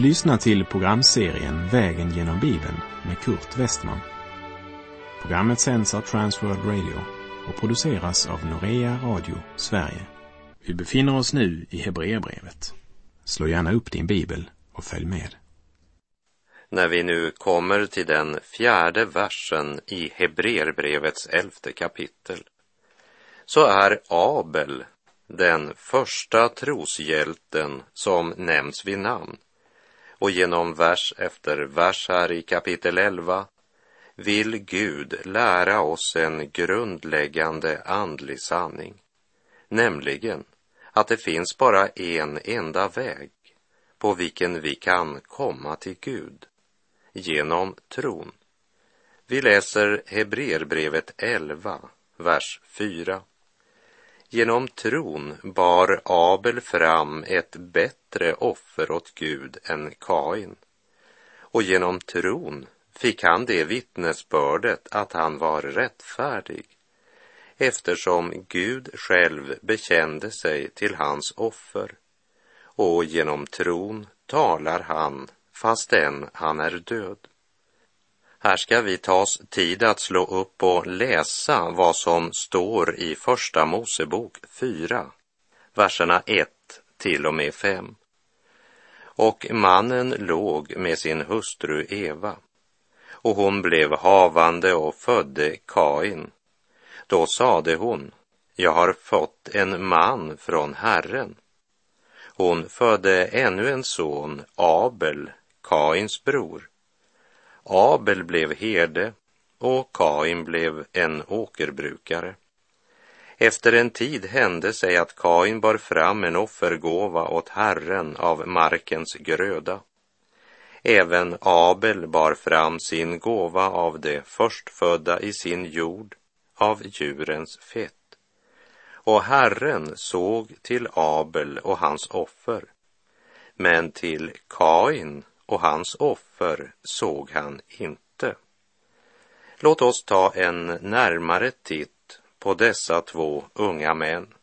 Du lyssnar till programserien Vägen genom Bibeln med Kurt Westman. Programmet sänds av Transworld Radio och produceras av Norea Radio Sverige. Vi befinner oss nu i Hebreerbrevet. Slå gärna upp din bibel och följ med. När vi nu kommer till den fjärde versen i Hebreerbrevets elfte kapitel så är Abel den första troshjälten som nämns vid namn. Och genom vers efter vers här i kapitel 11 vill Gud lära oss en grundläggande andlig sanning, nämligen att det finns bara en enda väg på vilken vi kan komma till Gud, genom tron. Vi läser Hebreerbrevet 11, vers 4. Genom tron bar Abel fram ett bättre offer åt Gud än Kain. Och genom tron fick han det vittnesbördet att han var rättfärdig eftersom Gud själv bekände sig till hans offer och genom tron talar han fastän han är död. Här ska vi ta oss tid att slå upp och läsa vad som står i Första Mosebok 4, verserna 1 till och med 5. Och mannen låg med sin hustru Eva, och hon blev havande och födde Kain. Då sade hon, jag har fått en man från Herren. Hon födde ännu en son, Abel, Kains bror. Abel blev herde och Kain blev en åkerbrukare. Efter en tid hände sig att Kain bar fram en offergåva åt Herren av markens gröda. Även Abel bar fram sin gåva av det förstfödda i sin jord, av djurens fett. Och Herren såg till Abel och hans offer, men till Kain och hans offer såg han inte. Låt oss ta en närmare titt på dessa två unga män.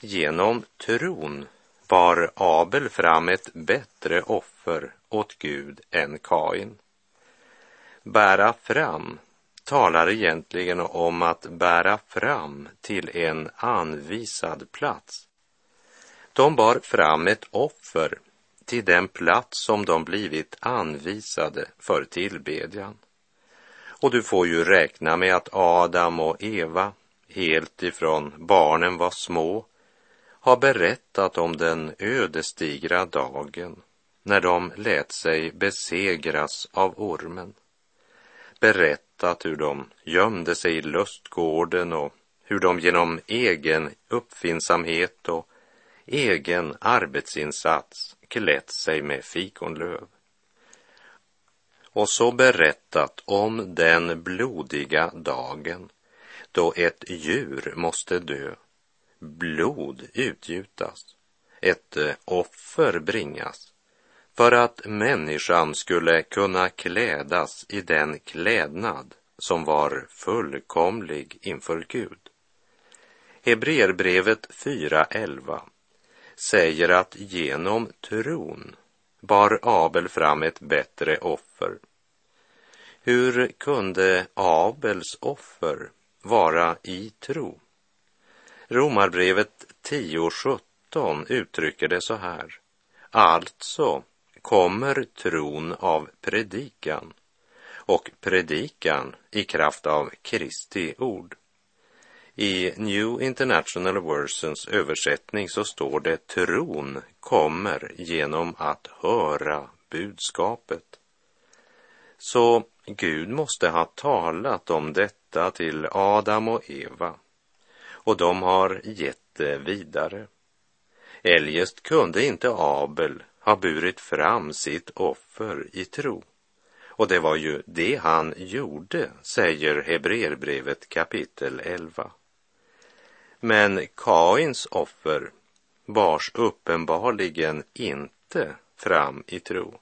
Genom tron bar Abel fram ett bättre offer åt Gud än Kain. Bära fram talar egentligen om att bära fram till en anvisad plats. De bar fram ett offer till den plats som de blivit anvisade för tillbedjan. Och du får ju räkna med att Adam och Eva, helt ifrån barnen var små, har berättat om den ödesdigra dagen när de lät sig besegras av ormen. Berättat hur de gömde sig i lustgården och hur de genom egen uppfinnsamhet och egen arbetsinsats klätt sig med fikonlöv. Och så berättat om den blodiga dagen då ett djur måste dö, blod utgjutas, ett eh, offer bringas för att människan skulle kunna klädas i den klädnad som var fullkomlig inför Gud. Hebreerbrevet 4.11 säger att genom tron bar Abel fram ett bättre offer. Hur kunde Abels offer vara i tro? Romarbrevet 10.17 uttrycker det så här. Alltså kommer tron av predikan och predikan i kraft av Kristi ord. I New International Versions översättning så står det tron kommer genom att höra budskapet. Så Gud måste ha talat om detta till Adam och Eva och de har gett det vidare. Eljest kunde inte Abel ha burit fram sitt offer i tro. Och det var ju det han gjorde, säger Hebreerbrevet kapitel 11. Men Kains offer bars uppenbarligen inte fram i tro.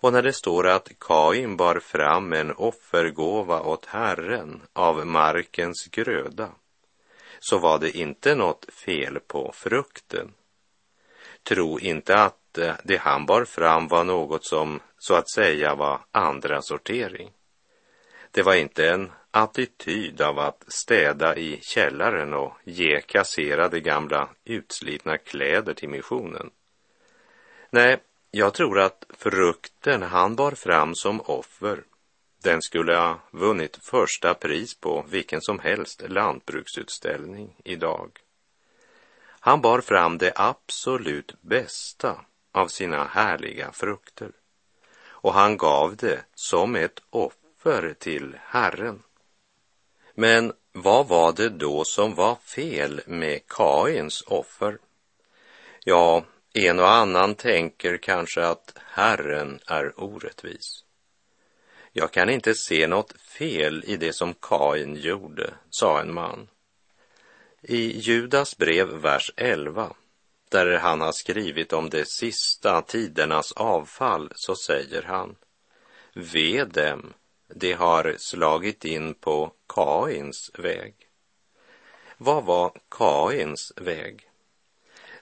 Och när det står att Kain bar fram en offergåva åt Herren av markens gröda, så var det inte något fel på frukten. Tro inte att eh, det han bar fram var något som så att säga var andra sortering. Det var inte en attityd av att städa i källaren och ge kasserade gamla utslitna kläder till missionen. Nej, jag tror att frukten han bar fram som offer, den skulle ha vunnit första pris på vilken som helst lantbruksutställning idag. Han bar fram det absolut bästa av sina härliga frukter och han gav det som ett offer till Herren. Men vad var det då som var fel med Kains offer? Ja, en och annan tänker kanske att Herren är orättvis. Jag kan inte se något fel i det som Kain gjorde, sa en man. I Judas brev, vers 11, där han har skrivit om de sista tidernas avfall, så säger han Ve dem, de har slagit in på Kains väg. Vad var Kains väg?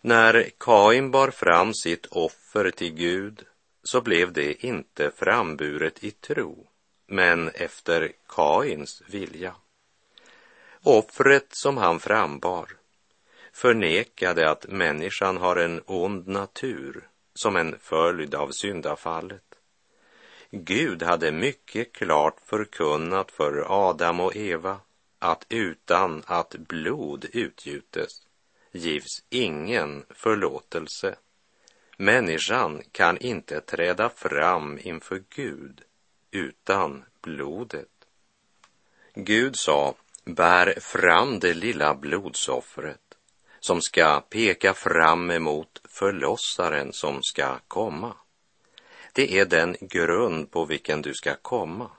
När Kain bar fram sitt offer till Gud så blev det inte framburet i tro, men efter Kains vilja. Offret som han frambar förnekade att människan har en ond natur som en följd av syndafallet. Gud hade mycket klart förkunnat för Adam och Eva att utan att blod utgjutes givs ingen förlåtelse. Människan kan inte träda fram inför Gud utan blodet. Gud sa, bär fram det lilla blodsoffret som ska peka fram emot förlossaren som ska komma. Det är den grund på vilken du ska komma.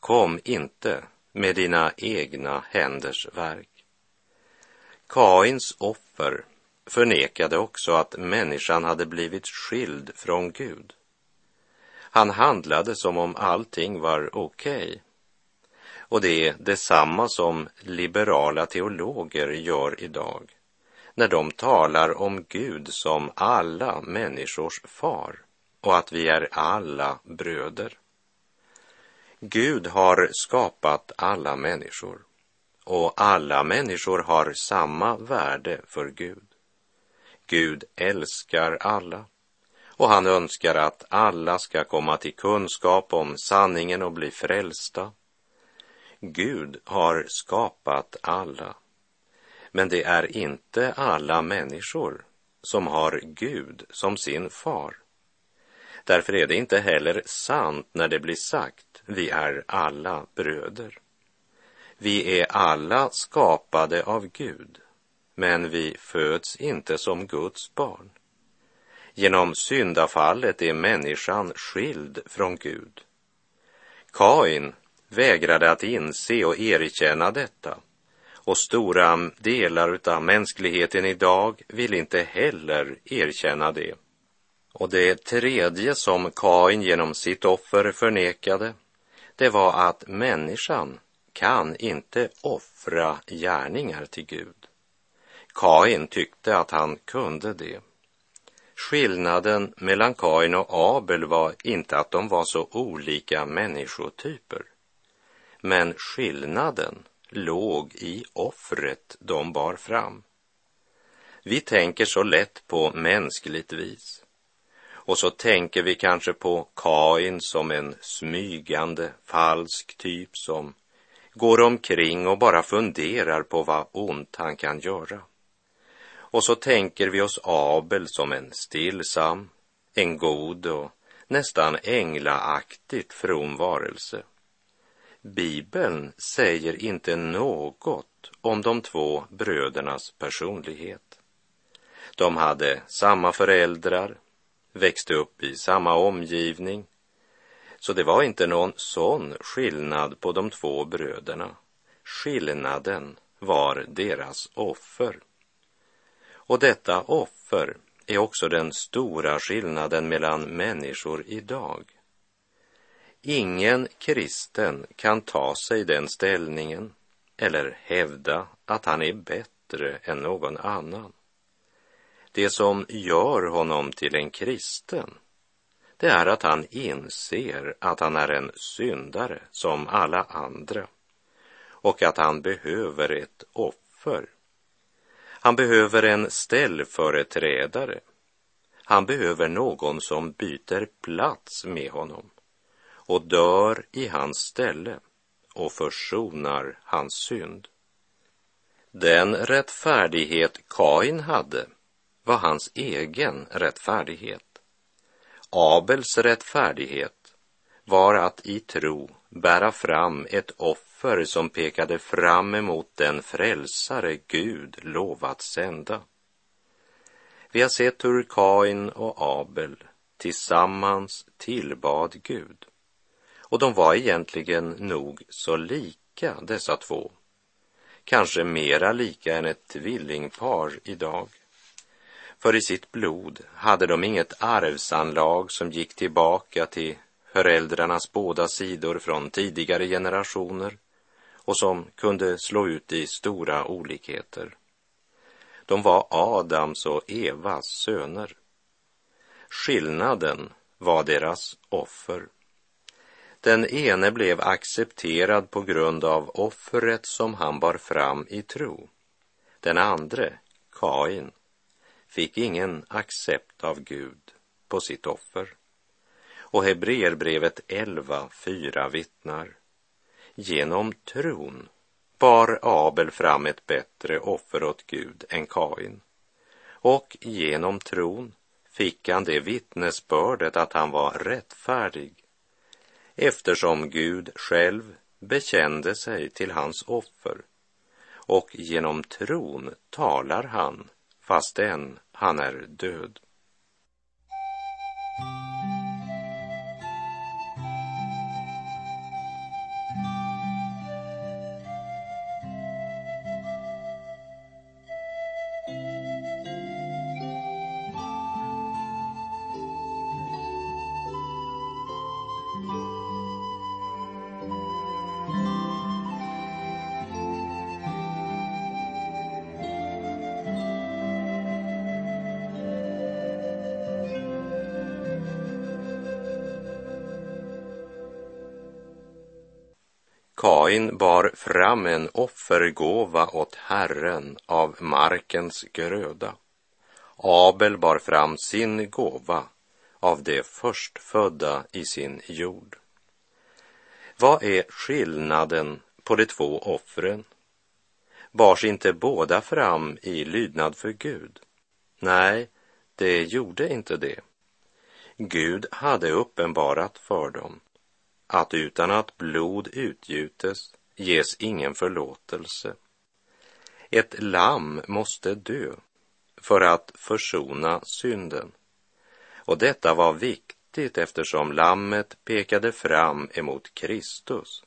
Kom inte med dina egna händers verk. Kains offer förnekade också att människan hade blivit skild från Gud. Han handlade som om allting var okej. Okay. Och det är detsamma som liberala teologer gör idag när de talar om Gud som alla människors far och att vi är alla bröder. Gud har skapat alla människor och alla människor har samma värde för Gud. Gud älskar alla och han önskar att alla ska komma till kunskap om sanningen och bli frälsta. Gud har skapat alla, men det är inte alla människor som har Gud som sin far. Därför är det inte heller sant när det blir sagt, vi är alla bröder. Vi är alla skapade av Gud, men vi föds inte som Guds barn. Genom syndafallet är människan skild från Gud. Kain vägrade att inse och erkänna detta och stora delar av mänskligheten idag vill inte heller erkänna det. Och det tredje som Kain genom sitt offer förnekade, det var att människan kan inte offra gärningar till Gud. Kain tyckte att han kunde det. Skillnaden mellan Kain och Abel var inte att de var så olika människotyper. Men skillnaden låg i offret de bar fram. Vi tänker så lätt på mänskligt vis. Och så tänker vi kanske på Kain som en smygande, falsk typ som går omkring och bara funderar på vad ont han kan göra. Och så tänker vi oss Abel som en stillsam, en god och nästan änglaaktigt from varelse. Bibeln säger inte något om de två brödernas personlighet. De hade samma föräldrar, växte upp i samma omgivning, så det var inte någon sån skillnad på de två bröderna. Skillnaden var deras offer. Och detta offer är också den stora skillnaden mellan människor idag. Ingen kristen kan ta sig den ställningen eller hävda att han är bättre än någon annan det som gör honom till en kristen, det är att han inser att han är en syndare som alla andra och att han behöver ett offer. Han behöver en ställföreträdare. Han behöver någon som byter plats med honom och dör i hans ställe och försonar hans synd. Den rättfärdighet Kain hade var hans egen rättfärdighet. Abels rättfärdighet var att i tro bära fram ett offer som pekade fram emot den frälsare Gud lovat sända. Vi har sett hur Kain och Abel tillsammans tillbad Gud. Och de var egentligen nog så lika dessa två. Kanske mera lika än ett tvillingpar idag. För i sitt blod hade de inget arvsanlag som gick tillbaka till föräldrarnas båda sidor från tidigare generationer och som kunde slå ut i stora olikheter. De var Adams och Evas söner. Skillnaden var deras offer. Den ene blev accepterad på grund av offret som han bar fram i tro. Den andre, Kain, fick ingen accept av Gud på sitt offer. Och Hebreerbrevet 11.4 vittnar. Genom tron bar Abel fram ett bättre offer åt Gud än Kain. Och genom tron fick han det vittnesbördet att han var rättfärdig eftersom Gud själv bekände sig till hans offer och genom tron talar han fastän han är död. Kain bar fram en offergåva åt Herren av markens gröda. Abel bar fram sin gåva av det förstfödda i sin jord. Vad är skillnaden på de två offren? Bars inte båda fram i lydnad för Gud? Nej, det gjorde inte det. Gud hade uppenbarat för dem att utan att blod utgjutes ges ingen förlåtelse. Ett lamm måste dö för att försona synden. Och detta var viktigt eftersom lammet pekade fram emot Kristus.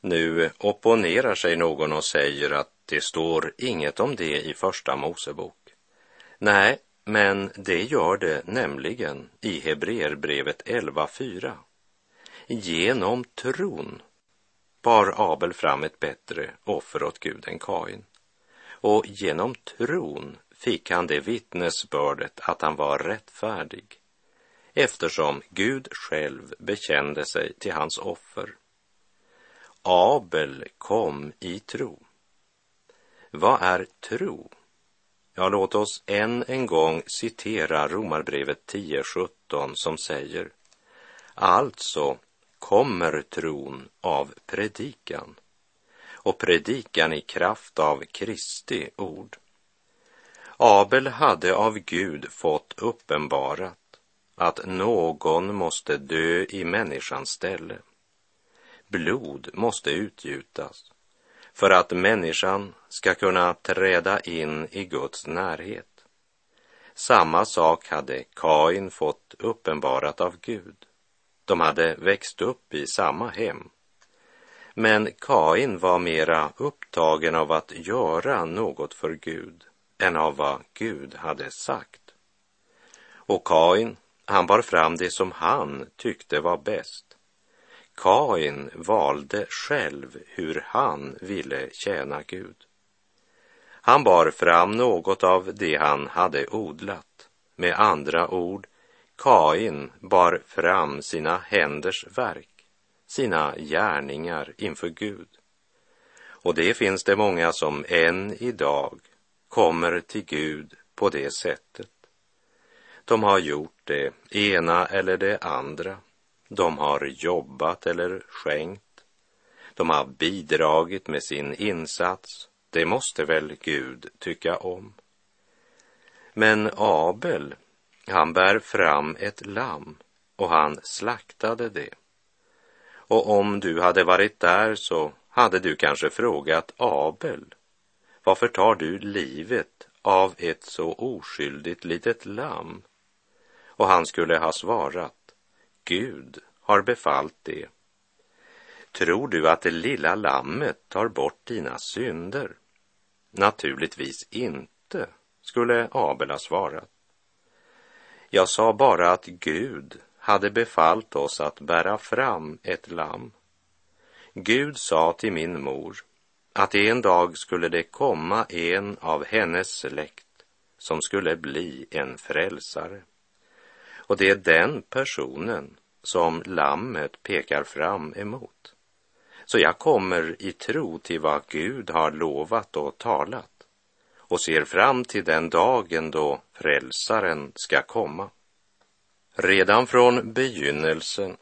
Nu opponerar sig någon och säger att det står inget om det i Första Mosebok. Nej, men det gör det nämligen i Hebreerbrevet 11.4 genom tron bar Abel fram ett bättre offer åt Gud än Kain. Och genom tron fick han det vittnesbördet att han var rättfärdig eftersom Gud själv bekände sig till hans offer. Abel kom i tro. Vad är tro? Ja, låt oss än en gång citera Romarbrevet 10.17 som säger Alltså, kommer tron av predikan och predikan i kraft av Kristi ord. Abel hade av Gud fått uppenbarat att någon måste dö i människans ställe. Blod måste utgjutas för att människan ska kunna träda in i Guds närhet. Samma sak hade Kain fått uppenbarat av Gud. De hade växt upp i samma hem. Men Kain var mera upptagen av att göra något för Gud än av vad Gud hade sagt. Och Kain, han bar fram det som han tyckte var bäst. Kain valde själv hur han ville tjäna Gud. Han bar fram något av det han hade odlat. Med andra ord, Kain bar fram sina händers verk, sina gärningar inför Gud. Och det finns det många som än idag kommer till Gud på det sättet. De har gjort det ena eller det andra. De har jobbat eller skänkt. De har bidragit med sin insats. Det måste väl Gud tycka om. Men Abel, han bär fram ett lamm och han slaktade det. Och om du hade varit där så hade du kanske frågat Abel, varför tar du livet av ett så oskyldigt litet lamm? Och han skulle ha svarat, Gud har befallt det. Tror du att det lilla lammet tar bort dina synder? Naturligtvis inte, skulle Abel ha svarat. Jag sa bara att Gud hade befallt oss att bära fram ett lamm. Gud sa till min mor att en dag skulle det komma en av hennes släkt som skulle bli en frälsare. Och det är den personen som lammet pekar fram emot. Så jag kommer i tro till vad Gud har lovat och talat och ser fram till den dagen då frälsaren ska komma. Redan från begynnelsen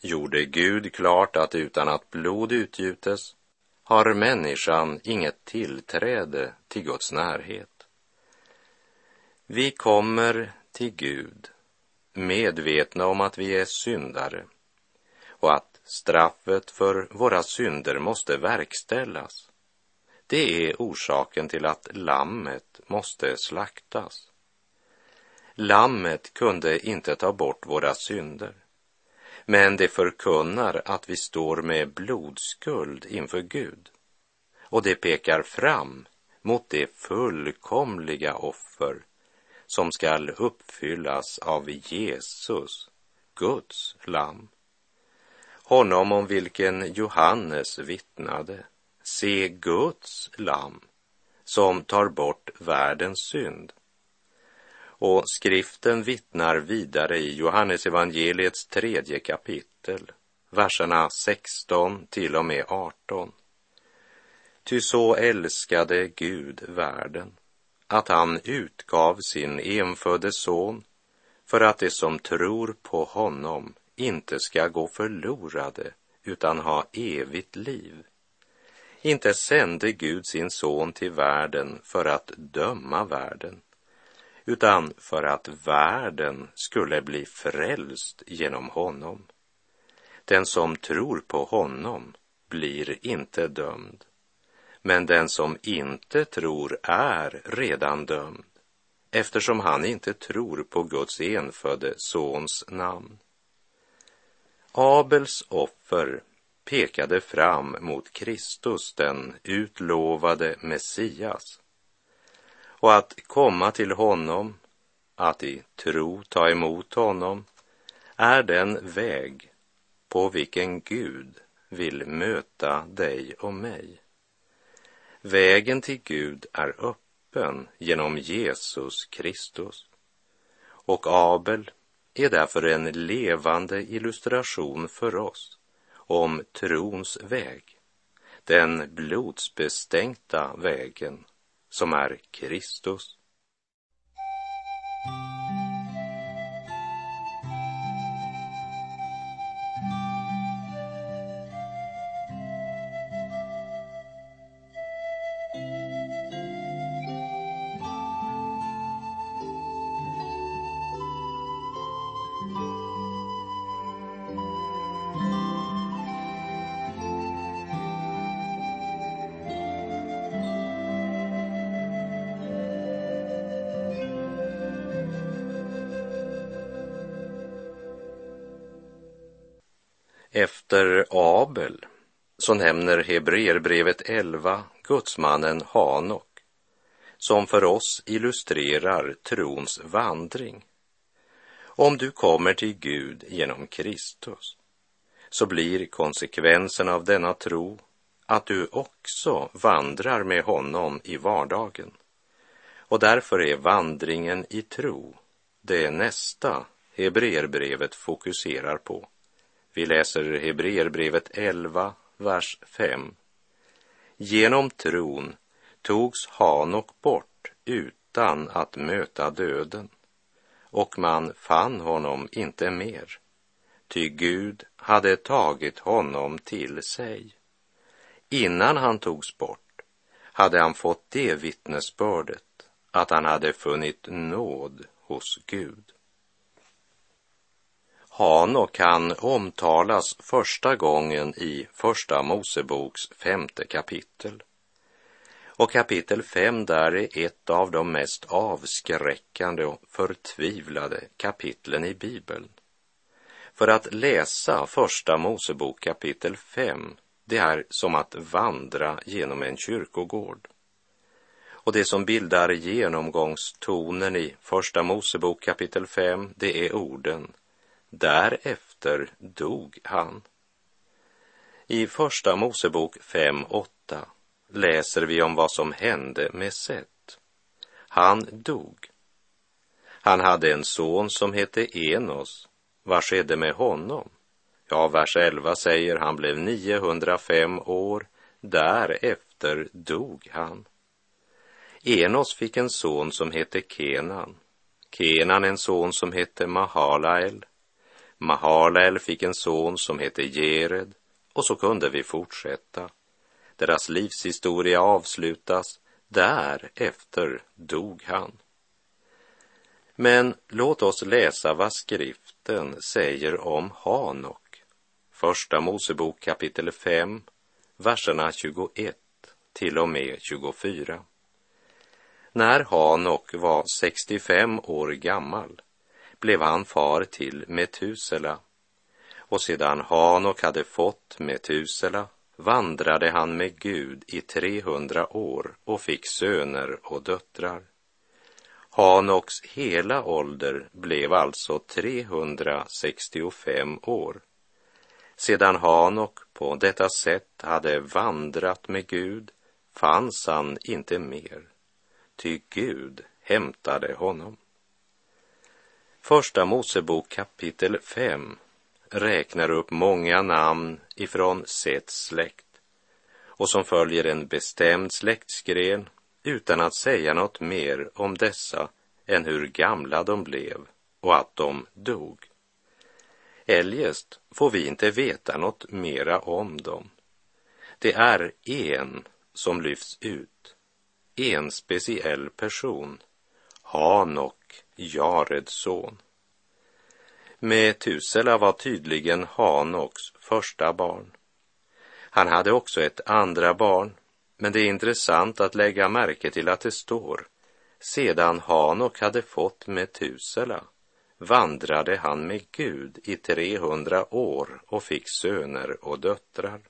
gjorde Gud klart att utan att blod utgjutes har människan inget tillträde till Guds närhet. Vi kommer till Gud medvetna om att vi är syndare och att straffet för våra synder måste verkställas. Det är orsaken till att lammet måste slaktas. Lammet kunde inte ta bort våra synder, men det förkunnar att vi står med blodskuld inför Gud och det pekar fram mot det fullkomliga offer som skall uppfyllas av Jesus, Guds lam. Honom om vilken Johannes vittnade, se Guds lam som tar bort världens synd. Och skriften vittnar vidare i Johannes evangeliets tredje kapitel, verserna 16 till och med 18. Ty så älskade Gud världen att han utgav sin enfödde son för att de som tror på honom inte ska gå förlorade utan ha evigt liv. Inte sände Gud sin son till världen för att döma världen, utan för att världen skulle bli frälst genom honom. Den som tror på honom blir inte dömd, men den som inte tror är redan dömd eftersom han inte tror på Guds enfödde sons namn. Abels offer pekade fram mot Kristus, den utlovade Messias. Och att komma till honom, att i tro ta emot honom, är den väg på vilken Gud vill möta dig och mig. Vägen till Gud är öppen genom Jesus Kristus. Och Abel är därför en levande illustration för oss om trons väg, den blodsbestänkta vägen som är Kristus. Så nämner Hebreerbrevet 11 gudsmannen Hanok som för oss illustrerar trons vandring. Om du kommer till Gud genom Kristus så blir konsekvensen av denna tro att du också vandrar med honom i vardagen. Och därför är vandringen i tro det nästa Hebreerbrevet fokuserar på. Vi läser Hebreerbrevet 11, vers 5. Genom tron togs Hanok bort utan att möta döden och man fann honom inte mer, ty Gud hade tagit honom till sig. Innan han togs bort hade han fått det vittnesbördet att han hade funnit nåd hos Gud. Hanok kan omtalas första gången i Första Moseboks femte kapitel. Och kapitel fem där är ett av de mest avskräckande och förtvivlade kapitlen i Bibeln. För att läsa Första Mosebok kapitel 5, det är som att vandra genom en kyrkogård. Och det som bildar genomgångstonen i Första Mosebok kapitel 5, det är orden Därefter dog han. I Första Mosebok 5.8 läser vi om vad som hände med Set. Han dog. Han hade en son som hette Enos. Vad skedde med honom? Ja, vers 11 säger han blev 905 år. Därefter dog han. Enos fick en son som hette Kenan. Kenan en son som hette Mahalael. Mahalael fick en son som hette Gered och så kunde vi fortsätta. Deras livshistoria avslutas. Därefter dog han. Men låt oss läsa vad skriften säger om Hanok. Första Mosebok kapitel 5, verserna 21 till och med 24. När Hanok var 65 år gammal blev han far till Metusela. Och sedan Hanok hade fått Metusela vandrade han med Gud i 300 år och fick söner och döttrar. Hanoks hela ålder blev alltså 365 år. Sedan Hanok på detta sätt hade vandrat med Gud fanns han inte mer, ty Gud hämtade honom. Första Mosebok kapitel 5 räknar upp många namn ifrån Sets släkt och som följer en bestämd släktsgren utan att säga något mer om dessa än hur gamla de blev och att de dog. Eljest får vi inte veta något mera om dem. Det är en som lyfts ut, en speciell person, Hanok, Jareds son. Metusela var tydligen Hanoks första barn. Han hade också ett andra barn, men det är intressant att lägga märke till att det står sedan Hanok hade fått Metusela vandrade han med Gud i 300 år och fick söner och döttrar.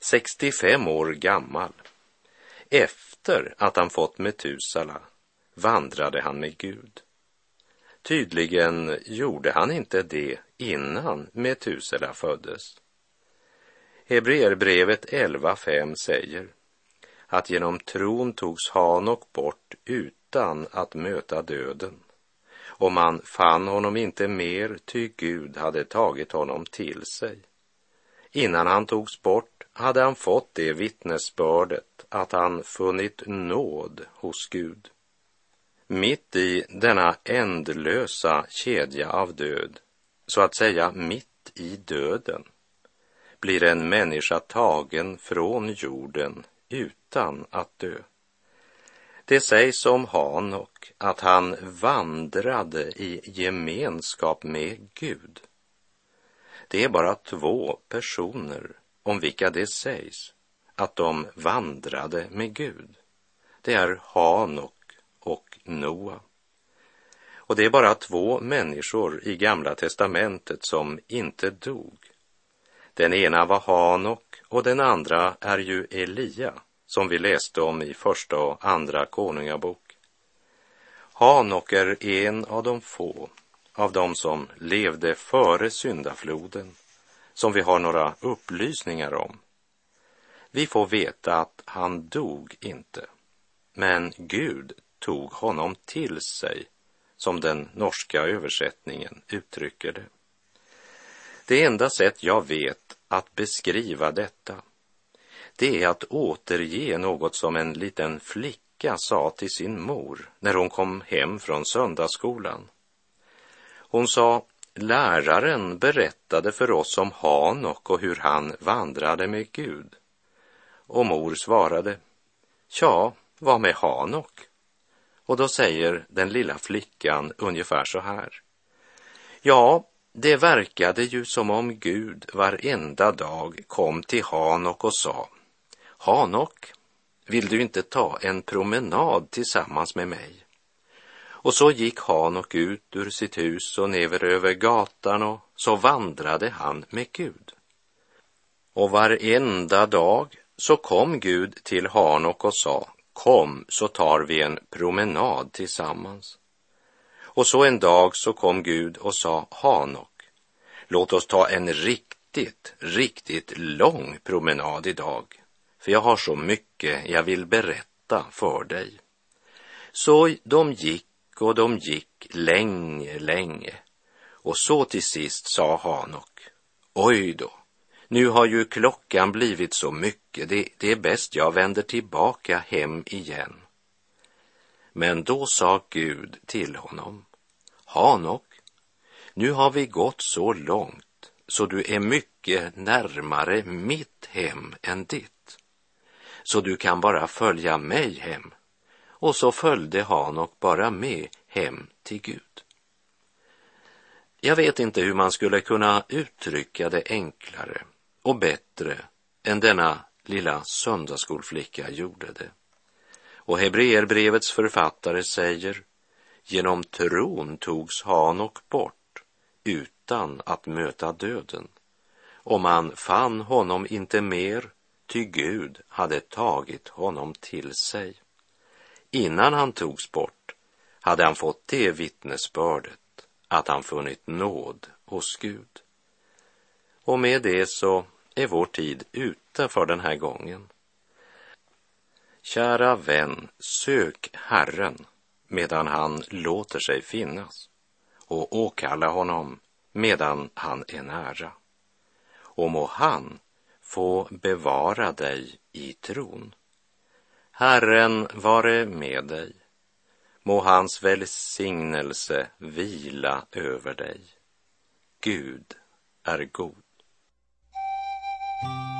65 år gammal, efter att han fått Metusala, vandrade han med Gud. Tydligen gjorde han inte det innan Metusela föddes. Hebreerbrevet 11.5 säger att genom tron togs Hanok bort utan att möta döden och man fann honom inte mer ty Gud hade tagit honom till sig. Innan han togs bort hade han fått det vittnesbördet att han funnit nåd hos Gud. Mitt i denna ändlösa kedja av död, så att säga mitt i döden, blir en människa tagen från jorden utan att dö. Det sägs om Hanok att han vandrade i gemenskap med Gud. Det är bara två personer om vilka det sägs att de vandrade med Gud. Det är Hanok och Noa. Och det är bara två människor i Gamla testamentet som inte dog. Den ena var Hanok och den andra är ju Elia som vi läste om i första och andra konungabok. Hanok är en av de få av dem som levde före syndafloden som vi har några upplysningar om. Vi får veta att han dog inte, men Gud tog honom till sig, som den norska översättningen uttrycker det. Det enda sätt jag vet att beskriva detta, det är att återge något som en liten flicka sa till sin mor när hon kom hem från söndagsskolan. Hon sa, läraren berättade för oss om Hanok och hur han vandrade med Gud. Och mor svarade, ja, vad med Hanok? Och då säger den lilla flickan ungefär så här. Ja, det verkade ju som om Gud varenda dag kom till Hanok och sa Hanok, vill du inte ta en promenad tillsammans med mig? Och så gick Hanok ut ur sitt hus och ner över gatan och så vandrade han med Gud. Och varenda dag så kom Gud till Hanok och sa Kom så tar vi en promenad tillsammans. Och så en dag så kom Gud och sa Hanok, låt oss ta en riktigt, riktigt lång promenad idag, för jag har så mycket jag vill berätta för dig. Så de gick och de gick länge, länge. Och så till sist sa Hanok, oj då, nu har ju klockan blivit så mycket, det, det är bäst jag vänder tillbaka hem igen. Men då sa Gud till honom, Hanok, nu har vi gått så långt så du är mycket närmare mitt hem än ditt. Så du kan bara följa mig hem. Och så följde Hanok bara med hem till Gud. Jag vet inte hur man skulle kunna uttrycka det enklare och bättre än denna lilla söndagsskolflicka gjorde det. Och Hebreerbrevets författare säger, genom tron togs Hanok bort utan att möta döden. Och man fann honom inte mer, ty Gud hade tagit honom till sig. Innan han togs bort hade han fått det vittnesbördet att han funnit nåd hos Gud. Och med det så är vår tid ute för den här gången. Kära vän, sök Herren medan han låter sig finnas och åkalla honom medan han är nära. Och må han få bevara dig i tron. Herren vare med dig. Må hans välsignelse vila över dig. Gud är god. Thank you.